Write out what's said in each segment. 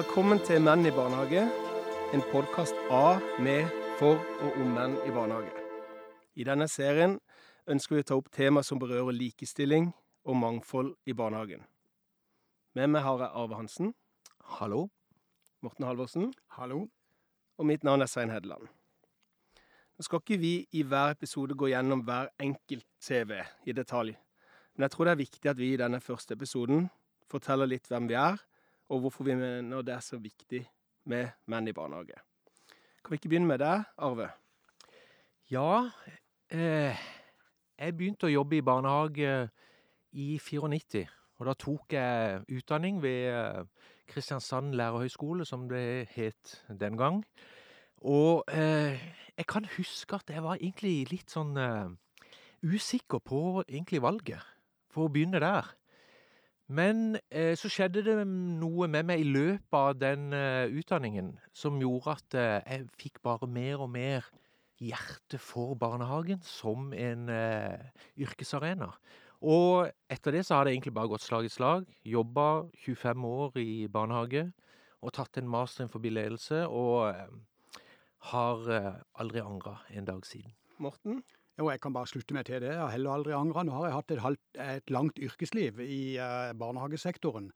Velkommen til Menn i barnehage. En podkast av, med, for og om menn i barnehage. I denne serien ønsker vi å ta opp tema som berører likestilling og mangfold i barnehagen. Med meg har jeg Arve Hansen, Hallo. Morten Halvorsen, Hallo. og mitt navn er Svein Hedeland. Nå skal ikke vi i hver episode gå gjennom hver enkelt CV i detalj, men jeg tror det er viktig at vi i denne første episoden forteller litt hvem vi er, og hvorfor vi mener det er så viktig med menn i barnehage. Kan vi ikke begynne med deg, Arve? Ja, eh, jeg begynte å jobbe i barnehage i 94. Og da tok jeg utdanning ved eh, Kristiansand lærerhøgskole, som det het den gang. Og eh, jeg kan huske at jeg var egentlig litt sånn eh, usikker på egentlig valget, for å begynne der. Men eh, så skjedde det noe med meg i løpet av den eh, utdanningen som gjorde at eh, jeg fikk bare mer og mer hjerte for barnehagen som en yrkesarena. Og etter det så har det egentlig bare gått slag i slag. Jobba 25 år i barnehage og tatt en master innenfor ledelse, og har aldri angra en dag siden. Morten? Jo, jeg kan bare slutte meg til det. Jeg har heller aldri angra. Nå har jeg hatt et, halvt, et langt yrkesliv i uh, barnehagesektoren.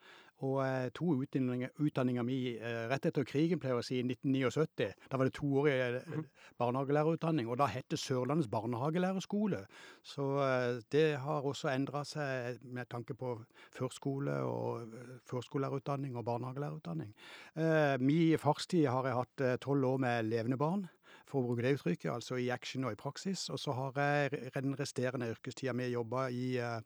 Og uh, to utdanninger, utdanninger mi uh, rett etter krigen, pleier jeg å si, i 1979. Da var det toårig eh, barnehagelærerutdanning, og da het det Sørlandets barnehagelærerskole. Så det har også endra seg med tanke på førskole og førskolelærerutdanning og barnehagelærerutdanning. Min mi farstid har jeg hatt tolv år med levende barn for å bruke det uttrykket, altså i action og i praksis. Og så har jeg den resterende yrkestida mi jobba i eh,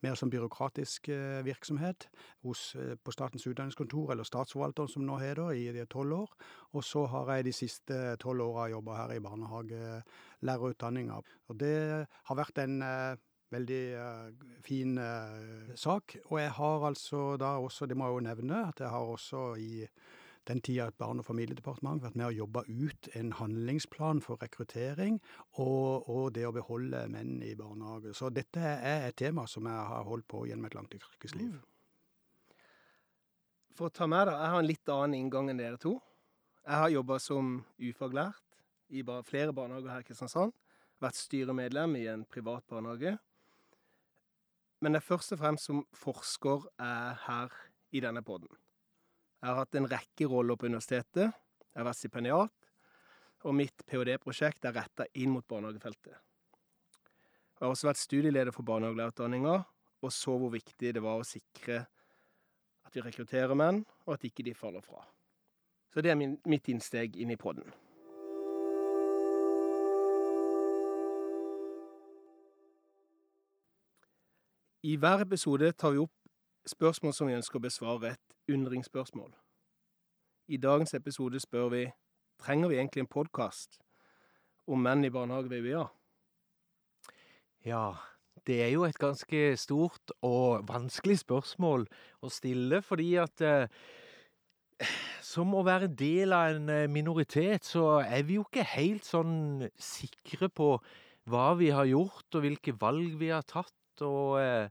mer som byråkratisk eh, virksomhet hos, eh, på Statens utdanningskontor, eller Statsforvalteren som nå heter, i tolv år. Og så har jeg de siste tolv åra jobba her i barnehagelærerutdanninga. Og det har vært en veldig fin sak. Og jeg har altså da også, det må jeg jo nevne, at jeg har også i den tida at Barne- og familiedepartementet vært med å jobbe ut en handlingsplan for rekruttering og, og det å beholde menn i barnehage. Så dette er et tema som jeg har holdt på gjennom et langt yrkesliv. For å ta med da, jeg har en litt annen inngang enn dere to. Jeg har jobba som ufaglært i flere barnehager her i Kristiansand. Vært styremedlem i en privat barnehage. Men det er først og fremst som forsker er her i denne poden. Jeg har hatt en rekke roller på universitetet. Jeg har vært stipendiat. Og mitt ph.d.-prosjekt er retta inn mot barnehagefeltet. Jeg har også vært studieleder for barnehagelærerutdanninga, og så hvor viktig det var å sikre at vi rekrutterer menn, og at ikke de faller fra. Så det er min, mitt innsteg inn i podden. I hver episode tar vi opp spørsmål som vi ønsker å besvare, et undringsspørsmål. I dagens episode spør vi trenger vi egentlig en podkast om menn i barnehage ved UiA. Ja, det er jo et ganske stort og vanskelig spørsmål å stille, fordi at eh, som å være del av en eh, minoritet, så er vi jo ikke helt sånn sikre på hva vi har gjort, og hvilke valg vi har tatt, og eh,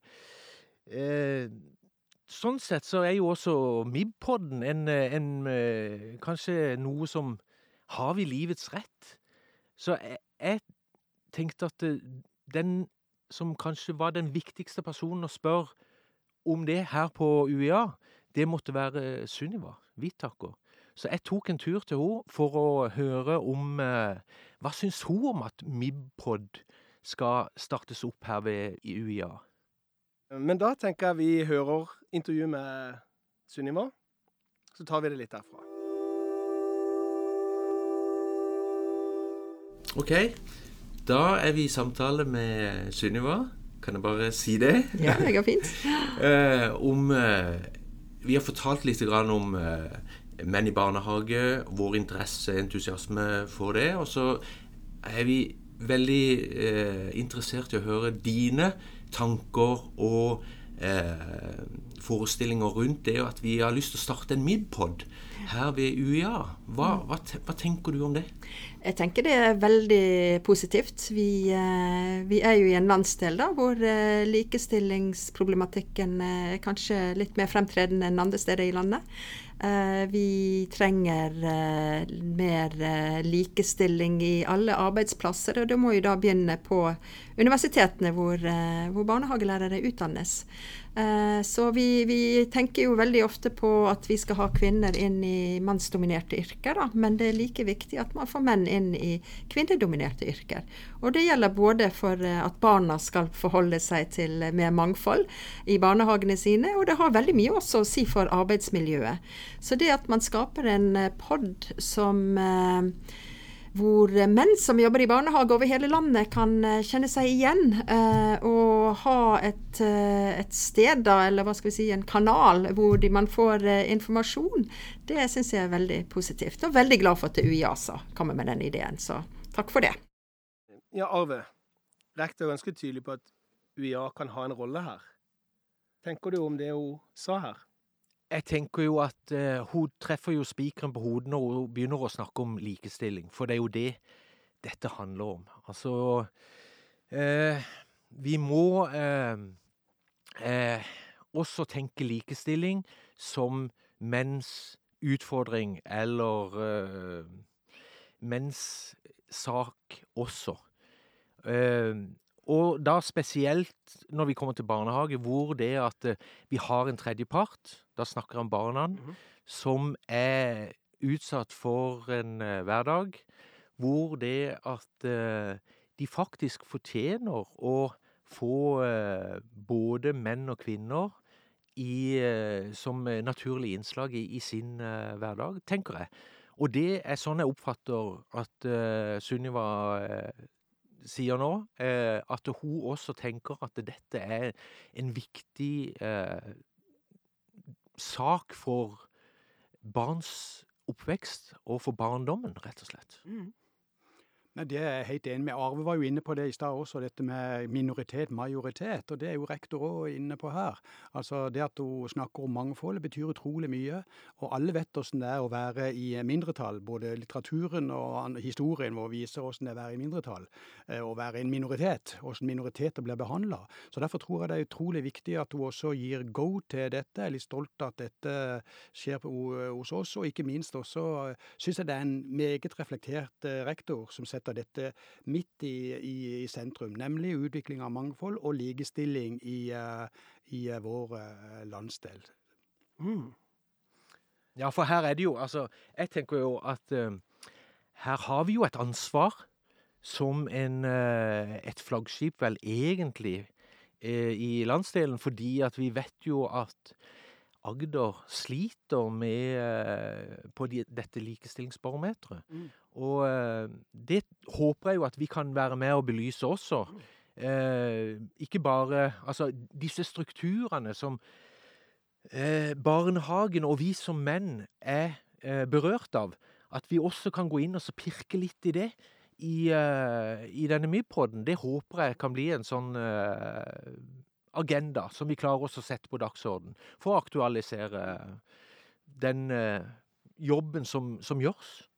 eh, Sånn sett så er jo også MIB-podden en, eh, en, eh, kanskje noe som Har vi livets rett? Så jeg, jeg tenkte at eh, den som kanskje var den viktigste personen å spørre om det her på UiA, det måtte være Sunniva Hvitaker. Så jeg tok en tur til henne for å høre om Hva syns hun om at MIB-pod skal startes opp her ved UiA? Men da tenker jeg vi hører intervju med Sunniva. Så tar vi det litt derfra. Ok, da er vi i samtale med Sunniva. Kan jeg bare si det? Ja, det går fint. Eh, om eh, Vi har fortalt litt om eh, menn i barnehage, vår interesse og entusiasme for det. Og så er vi veldig interessert i å høre dine tanker og eh, forestillinger rundt det at vi har lyst til å starte en Midpod her ved UiA. Hva, hva, hva, tenker du om det? Jeg tenker det er veldig positivt. Vi, eh, vi er jo i en landsdel da, hvor eh, likestillingsproblematikken er kanskje litt mer fremtredende enn andre steder i landet. Eh, vi trenger mer likestilling i alle arbeidsplasser, og det må jo da begynne på universitetene hvor, hvor barnehagelærere utdannes. Eh, så vi, vi, tenker jo veldig ofte på at vi skal ha kvinner inn i mannsdominerte yrker, da. men det er like viktig at man får menn inn i kvinnedominerte yrker. Og det gjelder både for eh, at barna skal forholde seg til mer mangfold i barnehagene sine, og det har veldig mye også å si for arbeidsmiljøet. Så det at man skaper en eh, pod som hvor menn som jobber i barnehage over hele landet kan eh, kjenne seg igjen eh, og ha et, eh, et, sted, da, eller hva skal vi si, en kanal hvor man får informasjon. Det syns jeg er veldig positivt. Og veldig glad for at UiASA kommer med den ideen. Så takk for det. Ja, Arve. Rektor er ganske tydelig på at UiA kan ha en rolle her. Tenker du om det hun sa her? Jeg tenker jo at uh, hun treffer jo spikeren på hodet når hun begynner å snakke om likestilling. For det er jo det dette handler om. Altså uh, Vi må uh, også tenke likestilling som menns utfordring eller menns sak også. Og da spesielt når vi kommer til barnehage, hvor det at vi har en tredjepart da snakker jeg om barna mm -hmm. som er utsatt for en uh, hverdag hvor det at uh, de faktisk fortjener å få uh, både menn og kvinner i, som naturlig innslag i, i sin hverdag, tenker jeg. Og det er sånn jeg oppfatter at Sunniva sier nå. at hun også tenker at dette er en viktig sak for barns oppvekst og for barndommen, rett og slett. Mm. Nei, Det er jeg helt enig med. Arve var jo inne på det i stad også, dette med minoritet, majoritet. Og det er jo rektor òg inne på her. Altså Det at hun snakker om mangfold betyr utrolig mye. Og alle vet hvordan det er å være i mindretall. Både litteraturen og historien vår viser hvordan det er å være i mindretall. Eh, å være en minoritet. Hvordan minoriteter blir behandla. Så derfor tror jeg det er utrolig viktig at hun også gir go til dette. Jeg er litt stolt at dette skjer hos oss. Og ikke minst også eh, syns jeg det er en meget reflektert eh, rektor som setter setter dette midt i, i, i sentrum, nemlig utvikling av mangfold og likestilling i, uh, i uh, vår uh, landsdel. Mm. Ja, for her er det jo Altså, jeg tenker jo at her har vi jo et ansvar som en, et flaggskip, vel egentlig, i landsdelen, fordi at vi vet jo at Agder sliter med på de, dette likestillingsbarometeret. Mm. Og eh, det håper jeg jo at vi kan være med og belyse også. Eh, ikke bare Altså, disse strukturene som eh, barnehagen og vi som menn er eh, berørt av. At vi også kan gå inn og pirke litt i det i, uh, i denne Mypodden. Det håper jeg kan bli en sånn agenda som vi klarer oss å sette på dagsorden for å aktualisere den uh, jobben som, som gjøres.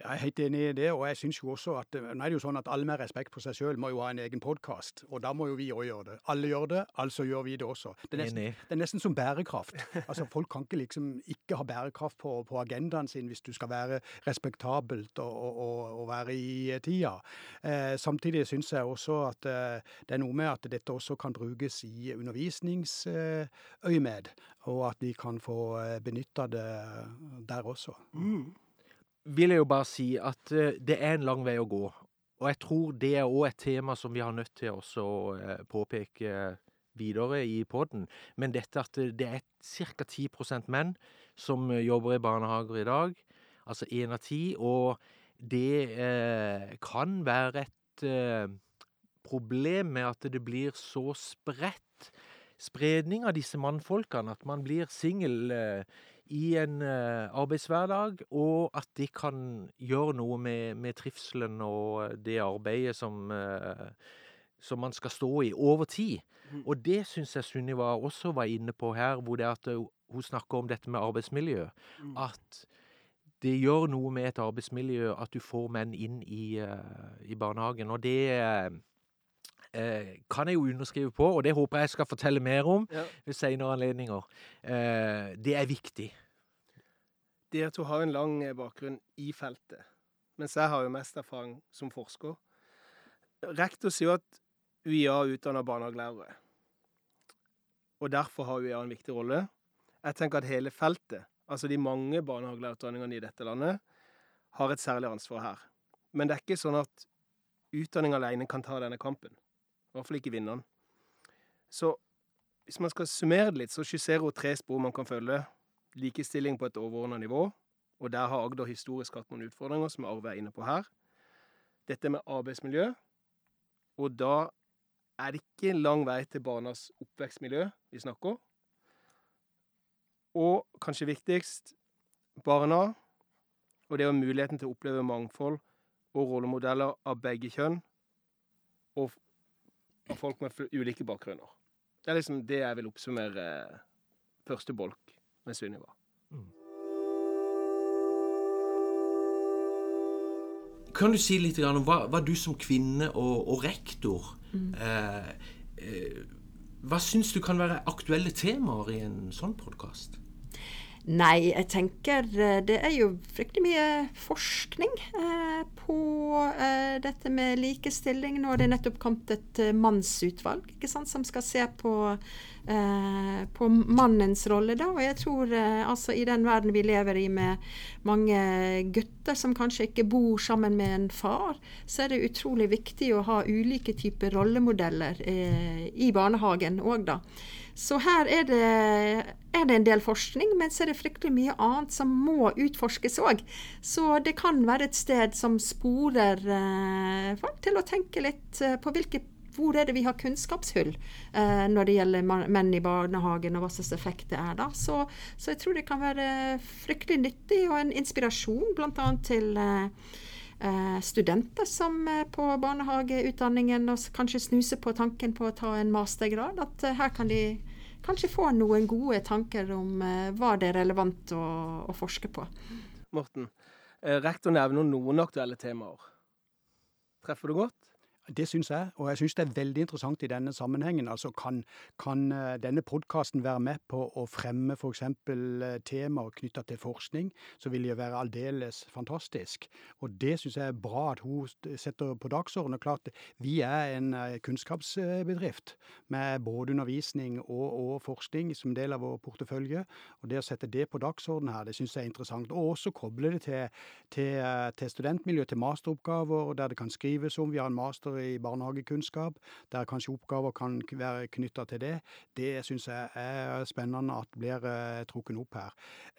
Jeg er helt enig i det, og jeg syns jo også at eh, nå er det jo sånn at alle med respekt for seg sjøl må jo ha en egen podkast, og da må jo vi òg gjøre det. Alle gjør det, altså gjør vi det også. Det er nesten, det er nesten som bærekraft. Altså Folk kan ikke liksom ikke ha bærekraft på, på agendaen sin hvis du skal være respektabelt og, og, og være i tida. Eh, samtidig syns jeg også at eh, det er noe med at dette også kan brukes i undervisningsøyemed, og at vi kan få eh, benytta det der også. Mm vil jeg jo bare si at uh, det er en lang vei å gå. Og jeg tror det er òg et tema som vi har nødt til å uh, påpeke videre i poden. Men dette at det er ca. 10% menn som jobber i barnehager i dag. Altså én av ti. Og det eh, kan være et problem med at det blir så spredt spredning av disse mannfolkene, at man blir singel i en uh, arbeidshverdag, og at de kan gjøre noe med, med trivselen og det arbeidet som uh, som man skal stå i over tid. Mhm. Og det syns jeg Sunniva også var inne på her, hvor det at hun snakker om dette med arbeidsmiljø. Mm. At det gjør noe med et arbeidsmiljø at du får menn inn i, eh, i barnehagen. Og det eh, kan jeg jo underskrive på, og det håper jeg skal fortelle mer om Ja. ved senere anledninger. Eh, det er viktig. Dere to har en lang eh, bakgrunn i feltet, mens jeg har jo mest erfaring som forsker. Rektor sier at UiA utdanner barnehagelærere, og derfor har UiA en viktig rolle. Jeg tenker at hele feltet, altså de mange barnehagelærerutdanningene i dette landet, har et særlig ansvar her. Men det er ikke sånn at utdanning alene kan ta denne kampen. I hvert fall ikke vinneren. Så hvis man skal summere det litt, så skisserer hun tre spor man kan følge likestilling på et overordna nivå. Og der har Agder historisk hatt noen utfordringer, som Arve er inne på her. Dette med arbeidsmiljø. Og da er det ikke lang vei til barnas oppvekstmiljø vi snakker. Og kanskje viktigst barna og det ha muligheten til å oppleve mangfold og rollemodeller av begge kjønn. Og av folk med ulike bakgrunner. Det er liksom det jeg vil oppsummere eh, første bolk med Sunniva. Kan du si litt om hva, hva du som kvinne og, og rektor eh, eh, Hva syns du kan være aktuelle temaer i en sånn podkast? Nei, jeg tenker eh, det er jo fryktelig mye forskning eh, på eh, dette med likestilling. Nå har det nettopp kommet et eh, mannsutvalg ikke sant, som skal se på, eh, på mannens rolle. da, Og jeg tror eh, altså i den verden vi lever i med mange gutter som kanskje ikke bor sammen med en far, så er det utrolig viktig å ha ulike typer rollemodeller eh, i barnehagen òg, da. Så her er det, er det en del forskning, men så er det fryktelig mye annet som må utforskes òg. Så det kan være et sted som sporer eh, folk til å tenke litt eh, på hvilke hvor er det vi har kunnskapshull eh, når det gjelder menn i barnehagen, og hva slags effekt det er da. Så, så jeg tror det kan være fryktelig nyttig og en inspirasjon bl.a. til eh, eh, studenter som er på barnehageutdanningen og kanskje snuser på tanken på å ta en mastergrad. At her kan de kanskje få noen gode tanker om hva det er relevant å, å forske på. Morten, rektor nevner noen aktuelle temaer. Treffer du godt? Det syns jeg, og jeg syns det er veldig interessant i denne sammenhengen. Altså, Kan, kan eh, denne podkasten være med på å fremme f.eks. temaer knytta til forskning, så vil det være aldeles fantastisk. Og det syns jeg er bra at hun setter på dagsordenen. Og Klart, vi er en eh, kunnskapsbedrift med både undervisning og, og forskning som del av vår portefølje. Og det å sette det på dagsordenen her, det syns jeg er interessant. Og også koble det til, til, eh, til studentmiljø, til masteroppgaver, der det kan skrives om. Vi har en master i barnehagekunnskap, der kanskje oppgaver kan være knytta til det. Det syns jeg er spennende at blir eh, trukket opp her.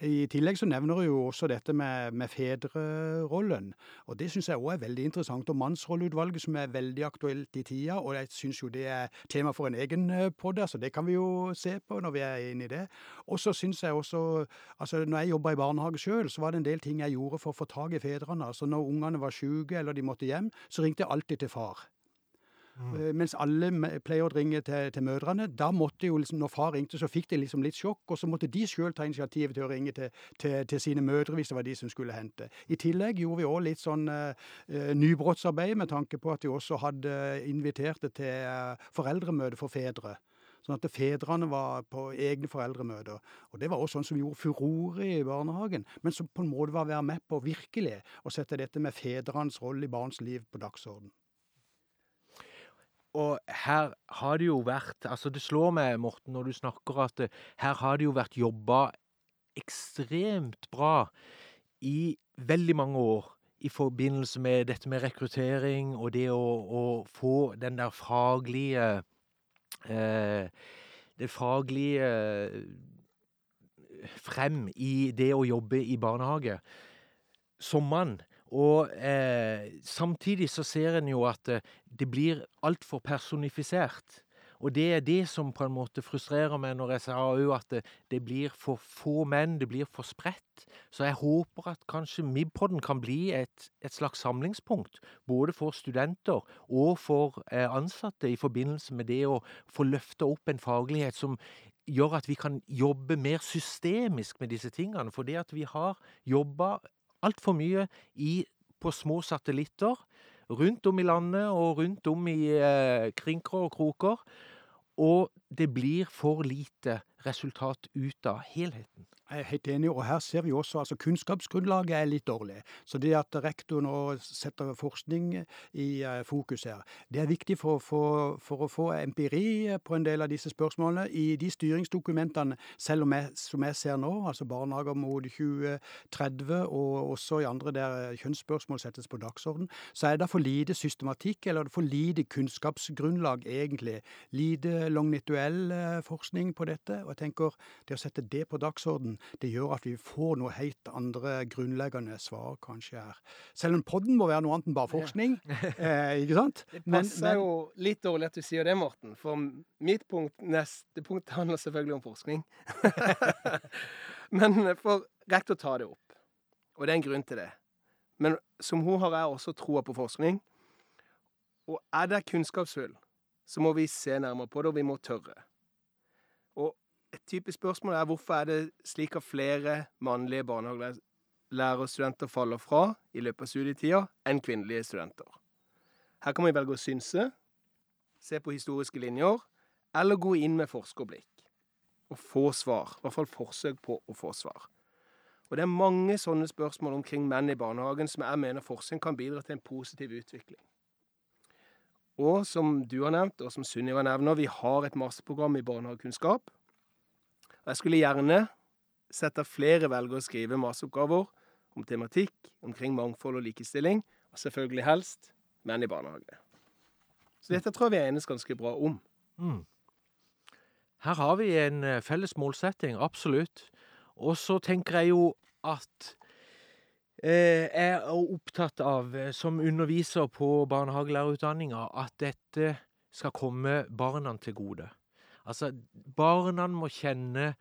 I tillegg så nevner hun jo også dette med, med fedrerollen. Og det syns jeg òg er veldig interessant. Og mannsrolleutvalget som er veldig aktuelt i tida, og jeg syns jo det er tema for en egen eh, podd, så det kan vi jo se på når vi er inne i det. Og så syns jeg også Altså, når jeg jobba i barnehage sjøl, så var det en del ting jeg gjorde for å få tak i fedrene. Altså, når ungene var syke eller de måtte hjem, så ringte jeg alltid til far. Eh, Mens alle pleier å ringe til, til mødrene. Da måtte jo liksom, Når far ringte, så fikk de liksom litt sjokk, og så måtte de sjøl ta initiativ til å ringe til, til, til sine mødre hvis det var de som skulle hente. I tillegg gjorde vi òg litt sånn eh, nybrottsarbeid med tanke på at vi også hadde invitert det til eh, foreldremøte for fedre. Sånn at fedrene var på egne foreldremøter. Og det var også sånn som gjorde furore i barnehagen, men som på en måte var å være med på virkelig å sette dette med fedrenes rolle i barns liv på dagsorden. Og her har det jo vært Altså, det slår meg, Morten, når du snakker, at eh, her har det jo vært jobba ekstremt bra i veldig mange år i forbindelse med dette med rekruttering og det å, å få den der faglige eh, Det faglige eh, frem i det å jobbe i barnehage som mann. Og eh, samtidig så ser en jo at eh, det blir altfor personifisert. Og det er det som på en måte frustrerer meg når jeg sa òg at det, det, blir for få menn, det blir for spredt. Så jeg håper at kanskje MIB-podden kan bli et, et, slags samlingspunkt, både for studenter og for eh, ansatte, i forbindelse med det å få løfta opp en faglighet som gjør at vi kan jobbe mer systemisk med disse tingene. For det at vi har jobba altfor mye i, på små satellitter rundt om i landet og rundt om i eh, krinker og kroker. Og det blir for lite resultat ut av helheten. Jeg er helt enig, og her ser vi også altså kunnskapsgrunnlaget er litt dårlig. Så det at rektor nå setter forskning i uh, fokus her, det er viktig for, for, for, å få empiri på en del av disse spørsmålene. I de styringsdokumentene, selv om jeg, som jeg ser nå, altså barnehager mot 2030, og også i andre der kjønnsspørsmål settes på dagsorden, så er det for lite systematikk, eller for lite kunnskapsgrunnlag, egentlig. Lite lognituell uh, forskning på dette. og jeg tenker Det å sette det på dagsorden det gjør at vi får noe helt andre grunnleggende svar kanskje her. Selv om podden må være noe annet enn bare forskning. Ja. eh, ikke sant? Det passer men, men, jo litt dårlig at du sier det, Morten. For mitt punkt, neste punkt handler selvfølgelig om forskning. men for rektor tar det opp. Og det er en grunn til det. Men som hun har jeg også troa på forskning. Og er det kunnskapshull, så må vi se nærmere på det, og vi må tørre. Et typisk spørsmål er hvorfor er det slik at flere mannlige barnehagelærerstudenter faller fra i løpet av studietida enn kvinnelige studenter? Her kan vi velge å synse, se på historiske linjer, eller gå inn med forskerblikk og få svar. I hvert fall forsøk på å få svar. Og Det er mange sånne spørsmål omkring menn i barnehagen som jeg mener forskning kan bidra til en positiv utvikling. Og som du har nevnt, og som Sunniva nevner, vi har et masterprogram i barnehagekunnskap og jeg skulle gjerne sett at flere velger å skrive masteoppgaver om tematikk omkring mangfold og likestilling, og selvfølgelig helst menn i barnehage. Så dette tror jeg vi enes ganske bra om. Mm. Her har vi en eh, felles målsetting, absolutt. Og så tenker jeg jo at eh, jeg er opptatt av, eh, som underviser på barnehagelærerutdanninga, at dette skal komme barna til gode. Altså, barna må kjenne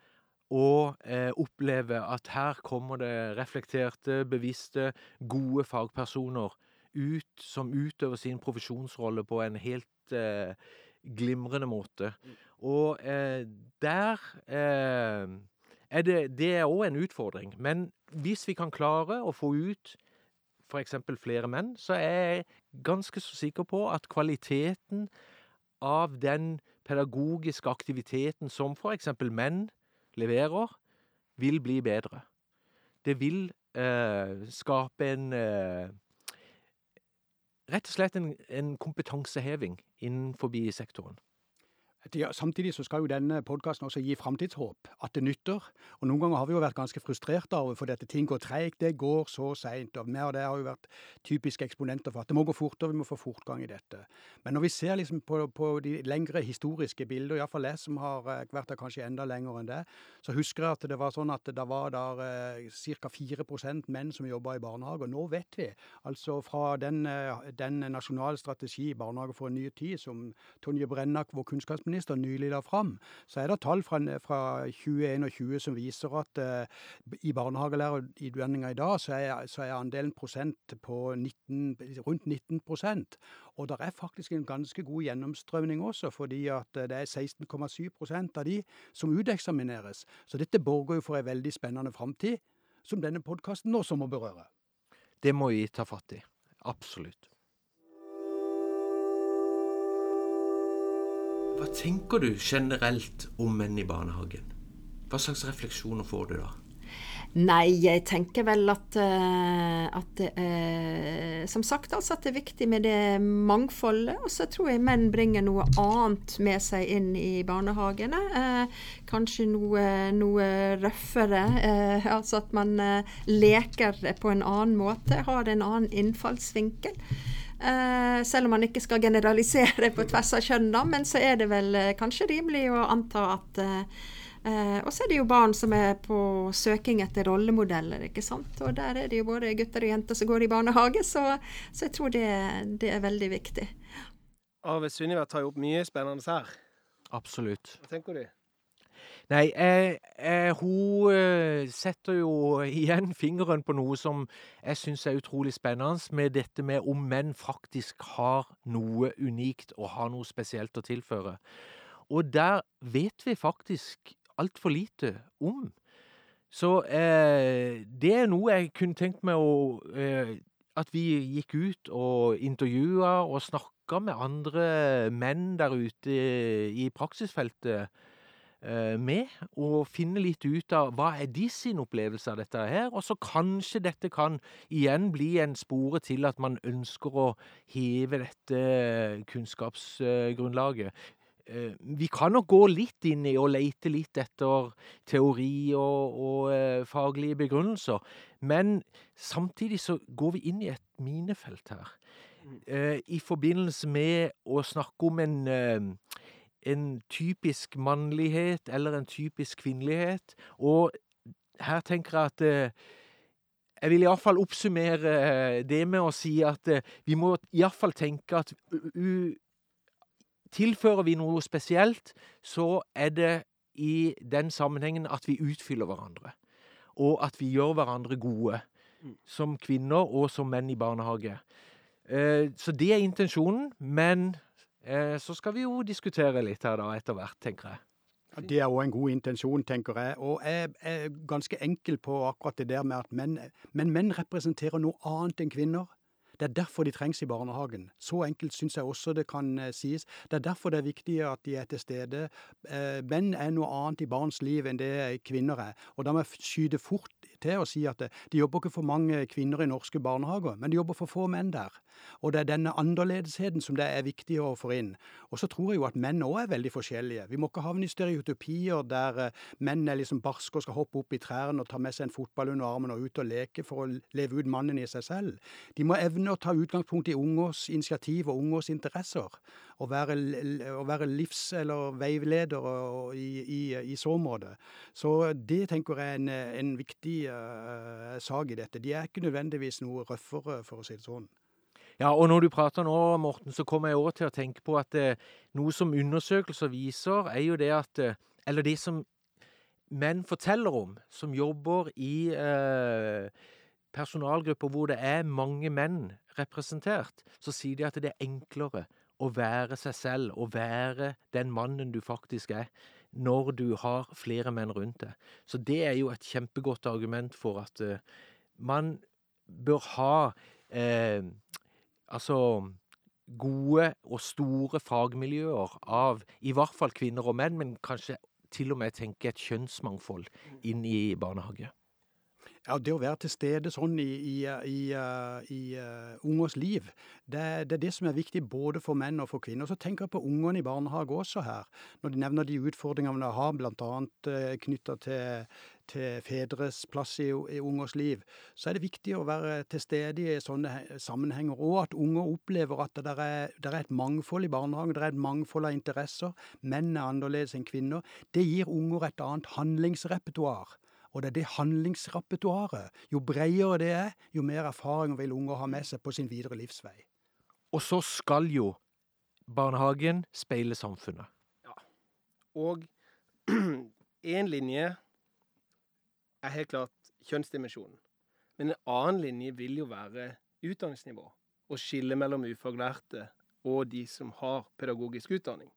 og eh, oppleve at her kommer det reflekterte, bevisste, gode fagpersoner ut som utøver sin profesjonsrolle på en helt eh, glimrende måte. Mm. Og eh, der eh, er det Det er òg en utfordring. Men hvis vi kan klare å få ut f.eks. flere menn, så er jeg ganske så sikker på at kvaliteten av den pedagogiske aktiviteten som f.eks. menn leverer, vil bli bedre. Det vil eh, skape en eh, Rett og slett en, en kompetanseheving innenfor sektoren. Samtidig så skal jo denne podkasten også gi framtidshåp, at det nytter. Og Noen ganger har vi jo vært ganske frustrerte av for dette ting går treigt, det går så seint. Og vi og det har jo vært typiske eksponenter for at det må gå fortere, vi må få fortgang i dette. Men når vi ser liksom på, på de lengre historiske bilder, iallfall jeg som har eh, vært der kanskje enda lenger enn det, så husker jeg at det var sånn at det var der eh, ca. 4 menn som jobba i barnehage. Og nå vet vi, altså fra den, eh, den nasjonale strategi i Barnehage for en ny tid, som Tonje Brennak, vår kunnskapsminister, statsministeren nylig la fram, så er det tall fra, fra 2021 som viser at uh, i barnehagelærerutdanninga i dag så er, så er, andelen prosent på 19, rundt 19% Og det er faktisk en ganske god gjennomstrømning også, fordi at det er 16,7% av de som uteksamineres. Så dette borger jo for en veldig spennende framtid, som denne podkasten også må berøre. Det må vi ta fatt i. Absolutt. Hva tenker du generelt om menn i barnehagen? Hva slags refleksjoner får du da? Nei, jeg tenker vel at, uh, at det er Som sagt, altså at det er viktig med det mangfoldet. Og så tror jeg menn bringer noe annet med seg inn i barnehagene. Uh, kanskje noe, noe røffere. Altså at man leker på en annen måte. Har en annen innfallsvinkel. Uh, selv om man ikke skal generalisere på tvers av kjønn, da, men så er det vel uh, kanskje rimelig å anta at uh, Og så er det jo barn som er på søking etter rollemodeller, ikke sant. Og der er det jo både gutter og jenter som går i barnehage, så, så jeg tror det, det, er veldig viktig. Arve Sunniva tar jo opp mye spennende her. Absolutt. Hva tenker du? Nei, eh, eh, hun eh, setter jo igjen fingeren på noe som jeg syns er utrolig spennende, med dette med om menn faktisk har noe unikt og har noe spesielt å tilføre. Og der vet vi faktisk altfor lite om. Så eh, det er noe jeg kunne tenkt meg å eh, At vi gikk ut og intervjua og snakka med andre menn der ute i praksisfeltet med, og finne litt ut av hva er de sin opplevelse av dette her. Og så kanskje dette kan igjen bli en spore til at man ønsker å heve dette kunnskapsgrunnlaget. Eh, Vi kan nok gå litt inn i og leite litt etter teori og, og eh, faglige begrunnelser, men samtidig så går vi inn i et minefelt her. Mm. Eh, I forbindelse med å snakke om en, eh, en typisk mannlighet eller en typisk kvinnelighet. Og her tenker jeg at eh, jeg vil iallfall oppsummere eh, det med å si at eh, vi må iallfall tenke at tilfører vi noe spesielt, så er det i den sammenhengen at vi utfyller hverandre. Og at vi gjør hverandre gode. Mm. Som kvinner og som menn i barnehage. Eh, så det er intensjonen, men eh, så skal vi jo diskutere litt her da etter hvert, tenker jeg. Ja, Det er òg en god intensjon, tenker jeg. Og jeg er ganske enkel på akkurat det der med at menn, men menn representerer noe annet enn kvinner. Det er derfor de trengs i barnehagen. Så enkelt syns jeg også det kan eh, sies. Det er derfor det er viktig at de er til stede. Eh, menn er noe annet i barns liv enn det kvinner er. Og da må jeg skyte fort til å si at eh, de jobber ikke for mange kvinner i norske barnehager, men de jobber for få menn der. Og det er denne annerledesheten som det er viktig å få inn. Og så tror jeg jo at menn òg er veldig forskjellige. Vi må ikke havne i stereotypier der eh, menn er liksom barske og skal hoppe opp i trærne og ta med seg en fotball under armen og ut og leke for å leve ut mannen i seg selv. De må evne å ta utgangspunkt i ungers initiativ og ungers interesser. Og være, å være livs- eller veileder i, i, i så måte. Så det tenker jeg er en, en viktig uh, sak i dette. De er ikke nødvendigvis noe røffere, for å si det sånn. Ja, og når du prater nå, Morten, så kommer jeg over til å tenke på at eh, noe som undersøkelser viser, er jo det at eh, Eller det som menn forteller om, som jobber i eh, personalgrupper hvor det er mange menn representert, så sier de at det er enklere å være seg selv å være den mannen du faktisk er, når du har flere menn rundt deg. Så det er jo et kjempegodt argument for at uh, man bør ha uh, altså gode og store fagmiljøer av i hvert fall kvinner og menn, men kanskje til og med tenke et kjønnsmangfold inn i barnehage. Ja, Det å være til stede sånn i, i, i, eh, i uh, ungers liv, det, det er det som er viktig både for menn og for kvinner. Så tenker jeg på ungene i barnehage også her. Når de nevner de utfordringene de har, bl.a. knytta til, til fedres plass i, ungers liv, så er det viktig å være til stede i sånne sammenhenger. Og at unger opplever at det er, det er et mangfold i barnehagen, det er et mangfold av interesser. Menn er annerledes enn kvinner. Det gir unger et annet handlingsrepertoar. Og det er det handlingsrepertoaret. Jo bredere det er, jo mer erfaring vil unger ha med seg på sin videre livsvei. Og så skal jo barnehagen speile samfunnet. Ja. Og én linje er helt klart kjønnsdimensjonen. Men en annen linje vil jo være utdanningsnivå. Og skille mellom ufaglærte og de som har pedagogisk utdanning.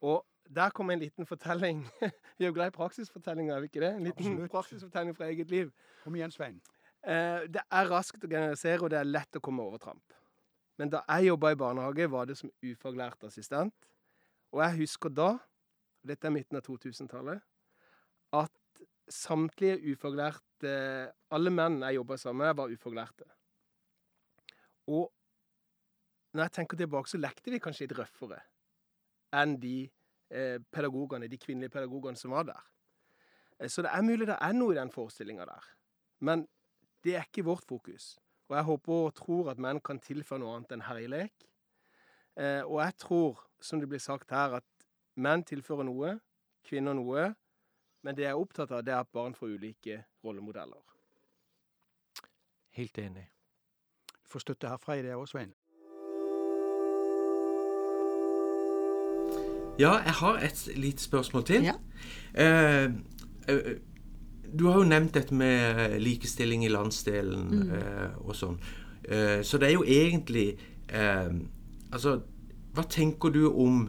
Og der kom en liten fortelling. Vi er jo glad i praksisfortellinger, er vi ikke det? En liten Absolutt. praksisfortelling fra eget liv. Kom igjen, Svein. Eh, det er raskt å generalisere, og det er lett å komme over tramp. Men da jeg jobba i barnehage, var det som ufaglært assistent. Og jeg husker da, og dette er midten av 2000-tallet, at samtlige ufaglærte Alle menn jeg jobba sammen med, var ufaglærte. Og når jeg tenker tilbake, så lekte vi kanskje litt røffere enn de pedagogene, de kvinnelige pedagogene som var der. Eh, Så det er mulig det er noe i den forestillinga der. Men det er ikke vårt fokus. Og jeg håper og tror at menn kan tilføre noe annet enn herjelek. Eh, og jeg tror, som det blir sagt her, at menn tilfører noe, kvinner noe. Men det jeg er opptatt av, det er at barn får ulike rollemodeller. Helt enig. Får støtte herfra i det òg, Svein. Ja, jeg har et lite spørsmål til. Ja. Eh, eh, du har jo nevnt dette med likestilling i landsdelen Mm. eh, og sånn. Eh, så det er jo egentlig eh, Altså, hva tenker du om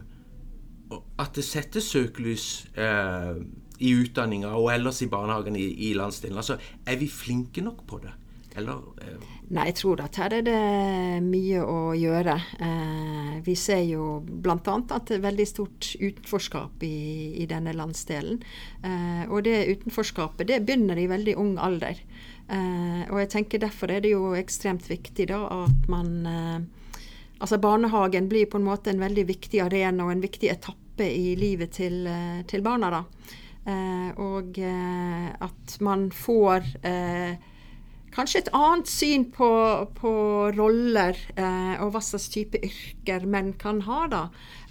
at det settes søkelys eh, i utdanninga og ellers i barnehagen i, i landsdelen? Altså, er vi flinke nok på det? Eller eh, Nei, jeg tror at her er det mye å gjøre. Eh, vi ser jo bl.a. at det er veldig stort utenforskap i, i denne landsdelen. Eh, og det utenforskapet det begynner i veldig ung alder. Og jeg tenker derfor er det jo ekstremt viktig da at man Altså barnehagen blir på en måte en veldig viktig arena og en viktig etappe i livet til, til barna. da. Og at man får kanskje et annet syn på, på roller eh, og hva slags type yrker menn kan ha, da,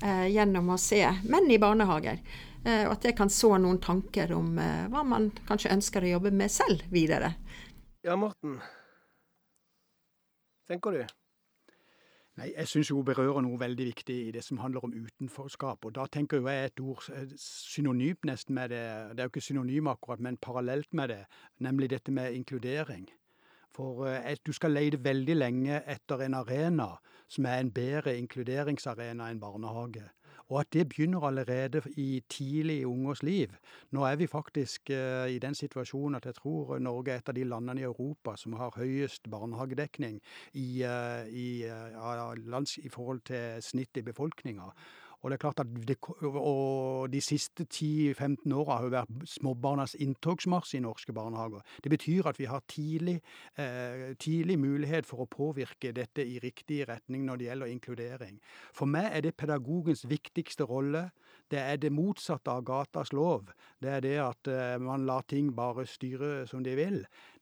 eh, gjennom å se menn i barnehager. Eh, og at det kan så noen tanker om eh, hva man kanskje ønsker å jobbe med selv videre. Ja, Morten. Tenker du? Nei, Jeg syns hun berører noe veldig viktig i det som handler om utenforskap. Og da tenker jo jeg et ord eh, synonymt nesten med det, det er jo ikke synonym akkurat, men parallelt med det, nemlig dette med inkludering. For eh, du skal lete veldig lenge etter en arena som er en bedre inkluderingsarena enn barnehage. Og at det begynner allerede i tidlig i ungers liv. Nå er vi faktisk eh, i den situasjonen at jeg tror Norge er et av de landene i Europa som har høyest barnehagedekning i, i, i, eh, av lands, i forhold til snittet i befolkninga. Og det er klart at det, og de siste 10-15 åra har jo vært småbarnas inntogsmarsj i norske barnehager. Det betyr at vi har tidlig, eh, tidlig mulighet for å påvirke dette i riktig retning når det gjelder inkludering. For meg er det pedagogens viktigste rolle. Det er det motsatte av gatas lov. Det er det at eh, man lar ting bare styre som de vil.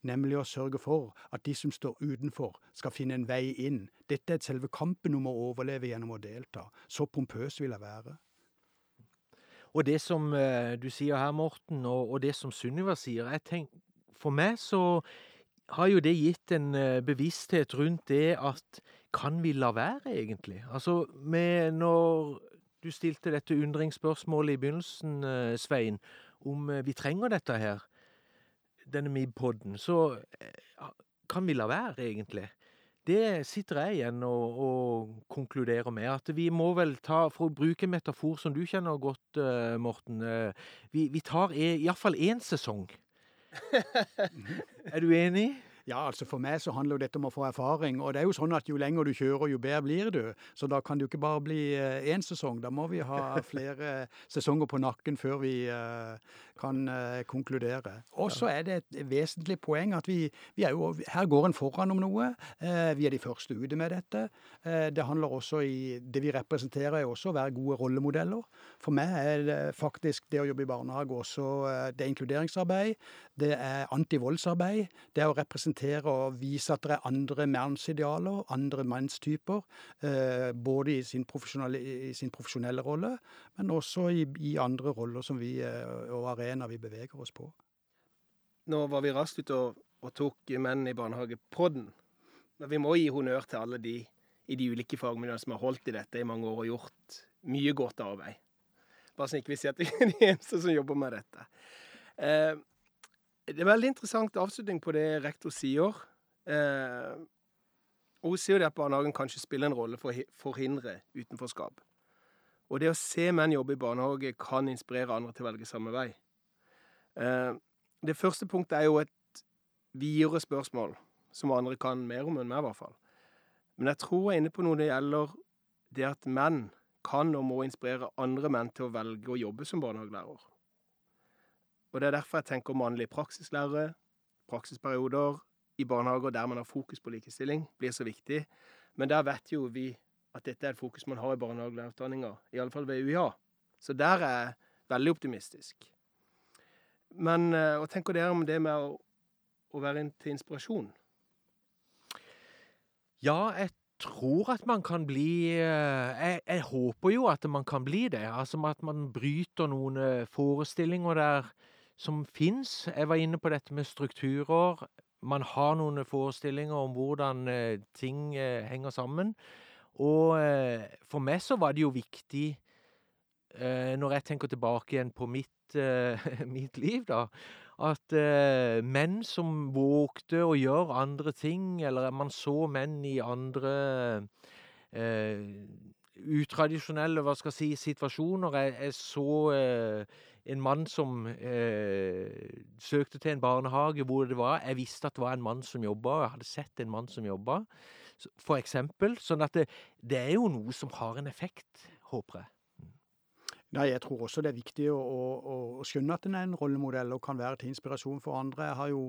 Nemlig å sørge for at de som står utenfor, skal finne en vei inn. Dette er selve kampen om å overleve gjennom å delta. Så pompøs vil jeg være. Og det som eh, du sier her, Morten, og, det som Sunniva sier jeg tenker, For meg så har jo det gitt en eh, bevissthet rundt det at kan vi la være, egentlig? Altså, med når du stilte dette undringsspørsmålet i begynnelsen, eh, Svein, om eh, vi trenger dette her, denne MIB-podden, så eh, kan vi la være, egentlig? Det sitter jeg igjen og, og konkluderer med. At vi må vel ta, for å bruke en metafor som du kjenner godt, Morten Vi, vi tar e, iallfall én sesong. er du enig? Ja, altså For meg så handler jo dette om å få erfaring. Og det er jo sånn at jo lenger du kjører, jo bedre blir du. Så da kan det jo ikke bare bli én sesong. Da må vi ha flere sesonger på nakken før vi eh, kan eh, konkludere. Og så er det et vesentlig poeng at vi, vi er jo Her går en foran om noe. Eh, vi er de første ute med dette. Eh, det handler også i Det vi representerer, er også å være gode rollemodeller. For meg er det faktisk det å jobbe i barnehage også det er inkluderingsarbeid. Det er antivoldsarbeid. Det er å representere og vise at det er andre mannsidealer, andre mannstyper. Både i sin, profesjonelle, i sin profesjonelle rolle, men også i, i andre roller som vi, og arenaer vi beveger oss på. Nå var vi raskt ute og, og tok menn i barnehagepodden. Men vi må gi honnør til alle de i de ulike fagmiljøene som har holdt i dette i mange år og gjort mye godt arbeid. Bare så ikke vi sier at vi er de eneste som jobber med dette. Eh, det er veldig interessant avslutning på det rektor sier. Eh, og hun sier at barnehagen kanskje spiller en rolle for å hi- forhindre utenforskap. Og det å se menn jobbe i barnehage kan inspirere andre til å velge samme vei. Eh, det første punktet er jo et videre spørsmål, som andre kan mer om enn meg, i hvert fall. Men jeg tror jeg er inne på noe det gjelder det at menn kan og må inspirere andre menn til å velge å jobbe som barnehagelærer. Og det er derfor jeg tenker mannlige praksislærere, praksisperioder i barnehager der man har fokus på likestilling, blir så viktig. Men der vet jo vi at dette er et fokus man har i barnehagelærerutdanninga, iallfall ved UiA. Så der er jeg veldig optimistisk. Men eh, hva tenker dere om det med å, å være inn til inspirasjon? Ja, jeg tror at man kan bli eh, jeg, jeg håper jo at man kan bli det. Altså at man bryter noen eh, forestillinger der som fins. Jeg var inne på dette med strukturer. Man har noen forestillinger om hvordan ting henger sammen. Og for meg så var det jo viktig når jeg tenker tilbake igjen på mitt, eh, mitt liv, da, at eh, menn som vågte å gjøre andre ting, eller man så menn i andre eh, utradisjonelle hva skal jeg si, situasjoner. Jeg, jeg så eh, en mann som eh, søkte til en barnehage hvor det var Jeg visste at det var en mann som jobba, og jeg hadde sett en mann som jobba, for eksempel. Sånn at det, det er jo noe som har en effekt, håper jeg. Nei, jeg tror også det er viktig å, å, å, skjønne at en er en rollemodell og kan være til inspirasjon for andre. Jeg har jo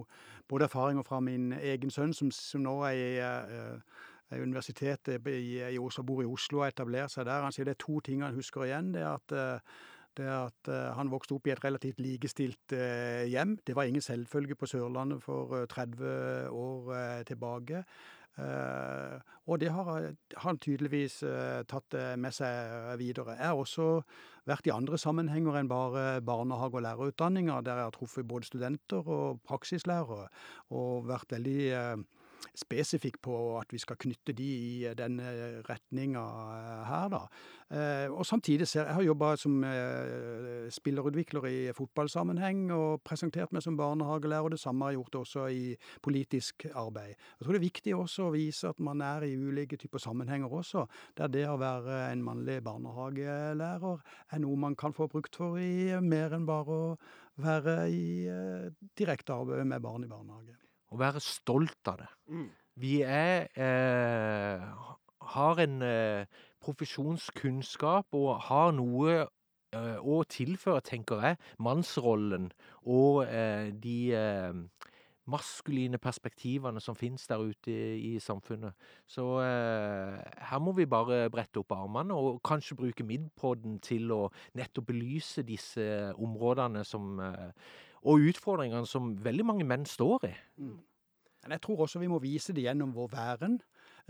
både erfaringer fra min egen sønn, som, som nå er i uh, universitetet i, i Oslo, bor i Oslo og etablerer seg der. Han sier det er to ting han husker igjen. Det er at, det er at han vokste opp i et relativt likestilt hjem. Det var ingen selvfølge på Sørlandet for 30 år tilbake. Og det har han tydeligvis tatt med seg videre. Jeg har også vært i andre sammenhenger enn bare barnehage- og lærerutdanninger, der jeg har truffet både studenter og praksislærere, og vært veldig spesifikk på at vi skal knytte de i den denne retninga eh, her, da. Eh, og samtidig ser jeg har jobba som spillerutvikler i fotballsammenheng og presentert meg som barnehagelærer, og det samme har jeg gjort også i politisk arbeid. Jeg tror det er viktig også å vise at man er i ulike typer sammenhenger også, der det å være en mannlig barnehagelærer er noe man kan få brukt for i mer enn bare å være i direkte arbeid med barn i barnehage. Å være stolt av det. Mm. Vi er eh, har en eh, profesjonskunnskap og har noe eh, å tilføre, tenker jeg, mannsrollen og eh, de eh, maskuline perspektivene som finnes der ute i, i samfunnet. Så eh, her må vi bare brette opp armene og kanskje bruke Midpodden til å nettopp belyse disse områdene som og utfordringene som veldig mange menn står i. Mm. Men jeg tror også vi må vise det gjennom vår væren.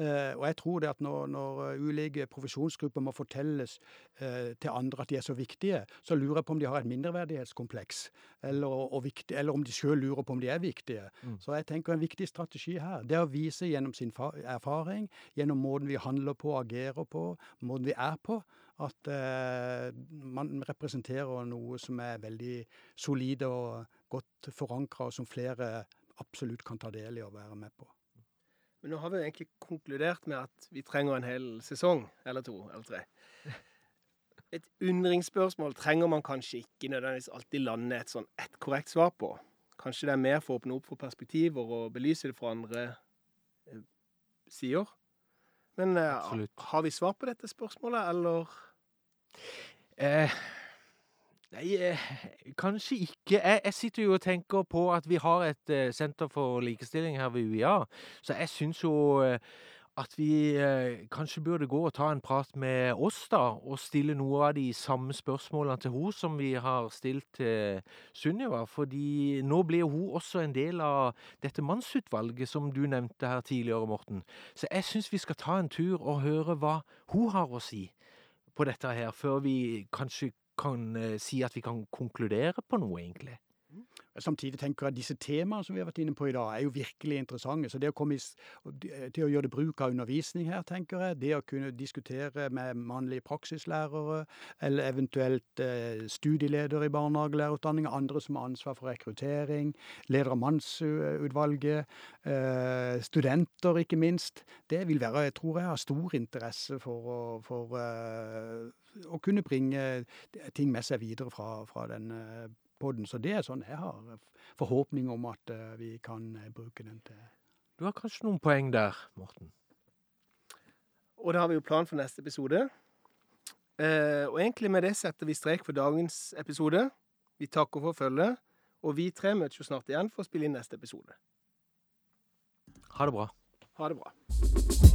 Uh, og jeg tror det at når, når ulike profesjonsgrupper må fortelles uh, til andre at de er så viktige, så lurer jeg på om de har et mindreverdighetskompleks, eller, viktig, eller om de sjøl lurer på om de er viktige. Mm. Så jeg tenker en viktig strategi her, det er å vise gjennom sin erfaring, gjennom måten vi handler på, agerer på, måten vi er på, at uh, man representerer noe som er veldig solide og godt forankra, og som flere absolutt kan ta del i og være med på. Men nå har vi jo egentlig konkludert med at vi trenger en hel sesong, eller to, eller tre. Et undringsspørsmål trenger man kanskje ikke nødvendigvis alltid lande et sånn ett korrekt svar på. Kanskje det er mer for å åpne opp for perspektiver og belyse det fra andre eh, sider. Men eh, har vi svar på dette spørsmålet, eller? Eh, nei, eh, kanskje ikke. Jeg, jeg, sitter jo og tenker på at vi har et eh, senter for likestilling her ved UiA, så jeg syns jo at vi kanskje burde gå og ta en prat med oss, da, og stille noe av de samme spørsmålene til hun som vi har stilt til Sunniva. Fordi nå blir hun også en del av dette mannsutvalget som du nevnte her tidligere, Morten. Så jeg syns vi skal ta en tur og høre hva hun har å si på dette her, før vi kanskje kan eh, si at vi kan konkludere på noe, egentlig. Samtidig tenker jeg at disse temaene som vi har vært inne på i dag, er jo virkelig interessante. Så det å komme til å gjøre det bruk av undervisning her, tenker jeg, det å kunne diskutere med mannlige praksislærere, eller eventuelt eh, studieleder i barnehagelærerutdanninga, andre som har ansvar for rekruttering, leder av mannsutvalget, eh, studenter ikke minst, det vil være, jeg tror jeg, har stor interesse for å, for, eh, å kunne bringe ting med seg videre fra, fra den på den. Så det er sånn jeg har forhåpning om at uh, vi kan uh, bruke den til. Du har kanskje noen poeng der, Morten? Og da har vi jo plan for neste episode. Og egentlig med det setter vi strek for dagens episode. Vi takker for følget, og vi tre møtes jo snart igjen for å spille inn neste episode. Ha det bra. Ha det bra.